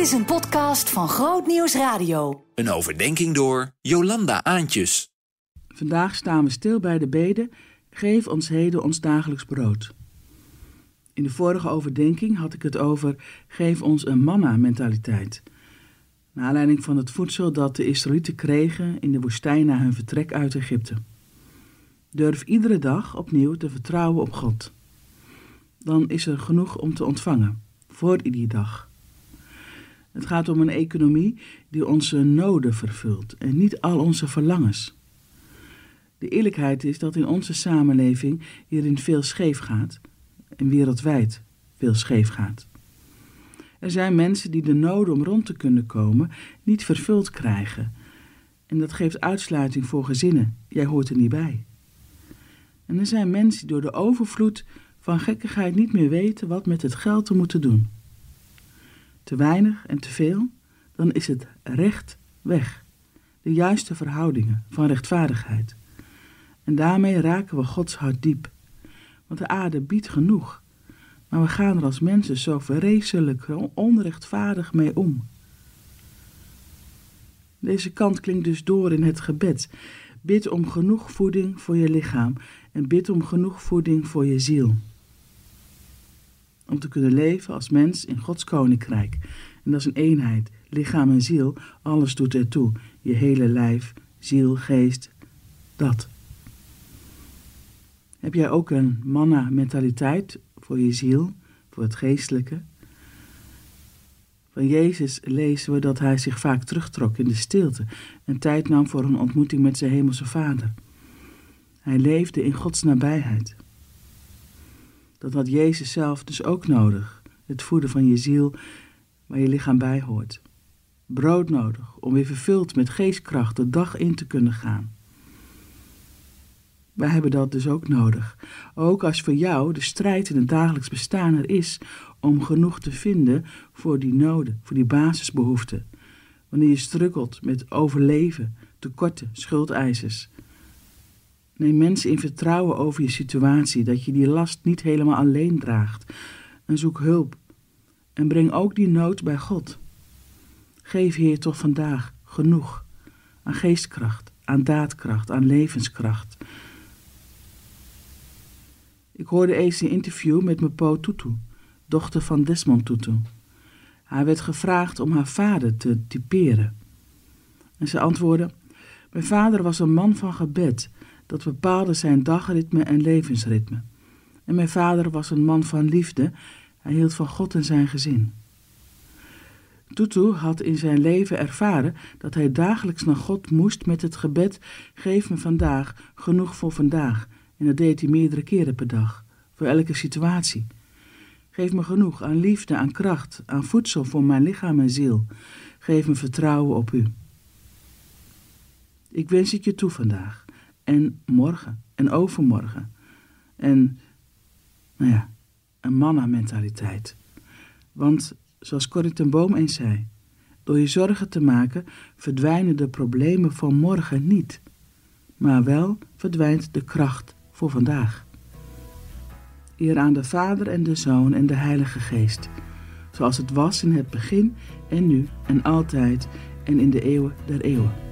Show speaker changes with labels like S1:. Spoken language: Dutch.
S1: Dit is een podcast van Groot Nieuws Radio.
S2: Een overdenking door Jolanda Aantjes.
S3: Vandaag staan we stil bij de bede: Geef ons heden ons dagelijks brood. In de vorige overdenking had ik het over: Geef ons een manna-mentaliteit. Naar aanleiding van het voedsel dat de Israëlieten kregen in de woestijn na hun vertrek uit Egypte. Durf iedere dag opnieuw te vertrouwen op God. Dan is er genoeg om te ontvangen, voor iedere dag. Het gaat om een economie die onze noden vervult en niet al onze verlangens. De eerlijkheid is dat in onze samenleving hierin veel scheef gaat en wereldwijd veel scheef gaat. Er zijn mensen die de noden om rond te kunnen komen niet vervuld krijgen. En dat geeft uitsluiting voor gezinnen. Jij hoort er niet bij. En er zijn mensen die door de overvloed van gekkigheid niet meer weten wat met het geld te moeten doen. Te weinig en te veel, dan is het recht weg. De juiste verhoudingen van rechtvaardigheid. En daarmee raken we Gods hart diep. Want de aarde biedt genoeg. Maar we gaan er als mensen zo vreselijk onrechtvaardig mee om. Deze kant klinkt dus door in het gebed. Bid om genoeg voeding voor je lichaam en bid om genoeg voeding voor je ziel. Om te kunnen leven als mens in Gods koninkrijk. En dat is een eenheid, lichaam en ziel, alles doet ertoe. Je hele lijf, ziel, geest, dat. Heb jij ook een manna-mentaliteit voor je ziel, voor het geestelijke? Van Jezus lezen we dat hij zich vaak terugtrok in de stilte en tijd nam voor een ontmoeting met zijn hemelse Vader. Hij leefde in Gods nabijheid. Dat had Jezus zelf dus ook nodig, het voeden van je ziel waar je lichaam bij hoort. Brood nodig om weer vervuld met geestkracht de dag in te kunnen gaan. Wij hebben dat dus ook nodig. Ook als voor jou de strijd in het dagelijks bestaan er is om genoeg te vinden voor die noden, voor die basisbehoeften. Wanneer je struggelt met overleven, tekorten, schuldeisers. Neem mensen in vertrouwen over je situatie, dat je die last niet helemaal alleen draagt. En zoek hulp. En breng ook die nood bij God. Geef Heer toch vandaag genoeg aan geestkracht, aan daadkracht, aan levenskracht. Ik hoorde eens een interview met Mepo Tutu, dochter van Desmond Tutu. Hij werd gevraagd om haar vader te typeren. En ze antwoordde: Mijn vader was een man van gebed, dat bepaalde zijn dagritme en levensritme. En mijn vader was een man van liefde, hij hield van God en zijn gezin. Tutu had in zijn leven ervaren dat hij dagelijks naar God moest met het gebed: Geef me vandaag genoeg voor vandaag en dat deed hij meerdere keren per dag, voor elke situatie. Geef me genoeg aan liefde, aan kracht, aan voedsel voor mijn lichaam en ziel. Geef me vertrouwen op u. Ik wens het je toe vandaag. En morgen. En overmorgen. En, nou ja, een manna-mentaliteit. Want, zoals Corrie Boom eens zei, door je zorgen te maken verdwijnen de problemen van morgen niet. Maar wel verdwijnt de kracht voor vandaag. Eer aan de Vader en de Zoon en de Heilige Geest, zoals het was in het begin en nu en altijd en in de eeuwen der eeuwen.